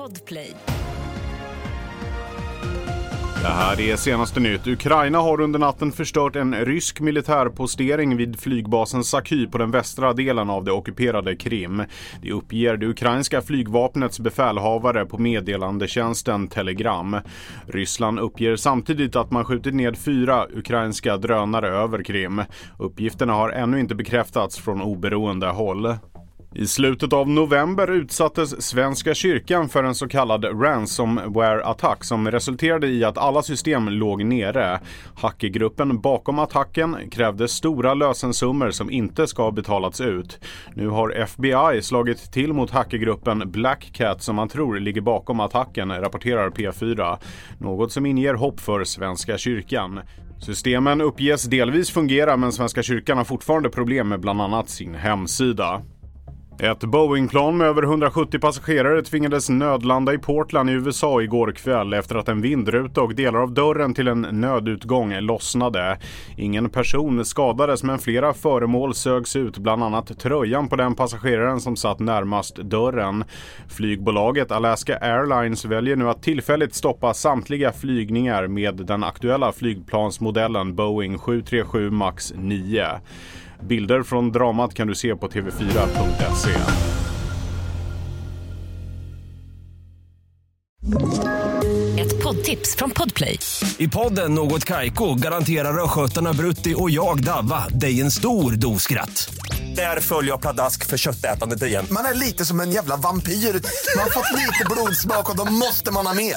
Podplay. Det här är senaste nytt. Ukraina har under natten förstört en rysk militärpostering vid flygbasen Saky på den västra delen av det ockuperade Krim. Det uppger det ukrainska flygvapnets befälhavare på meddelandetjänsten Telegram. Ryssland uppger samtidigt att man skjutit ned fyra ukrainska drönare över Krim. Uppgifterna har ännu inte bekräftats från oberoende håll. I slutet av november utsattes Svenska kyrkan för en så kallad ransomware-attack som resulterade i att alla system låg nere. Hackergruppen bakom attacken krävde stora lösensummor som inte ska ha betalats ut. Nu har FBI slagit till mot hackergruppen Black Cat som man tror ligger bakom attacken, rapporterar P4. Något som inger hopp för Svenska kyrkan. Systemen uppges delvis fungera men Svenska kyrkan har fortfarande problem med bland annat sin hemsida. Ett Boeingplan med över 170 passagerare tvingades nödlanda i Portland i USA igår kväll efter att en vindruta och delar av dörren till en nödutgång lossnade. Ingen person skadades men flera föremål sögs ut, bland annat tröjan på den passageraren som satt närmast dörren. Flygbolaget Alaska Airlines väljer nu att tillfälligt stoppa samtliga flygningar med den aktuella flygplansmodellen Boeing 737 MAX 9. Bilder från dramat kan du se på tv4.se. Ett poddtips från Podplay. I podden Något Kaiko garanterar östgötarna Brutti och jag, Davva, dig en stor dos skratt. Där följer jag pladask för köttätandet igen. Man är lite som en jävla vampyr. Man har fått lite blodsmak och då måste man ha mer.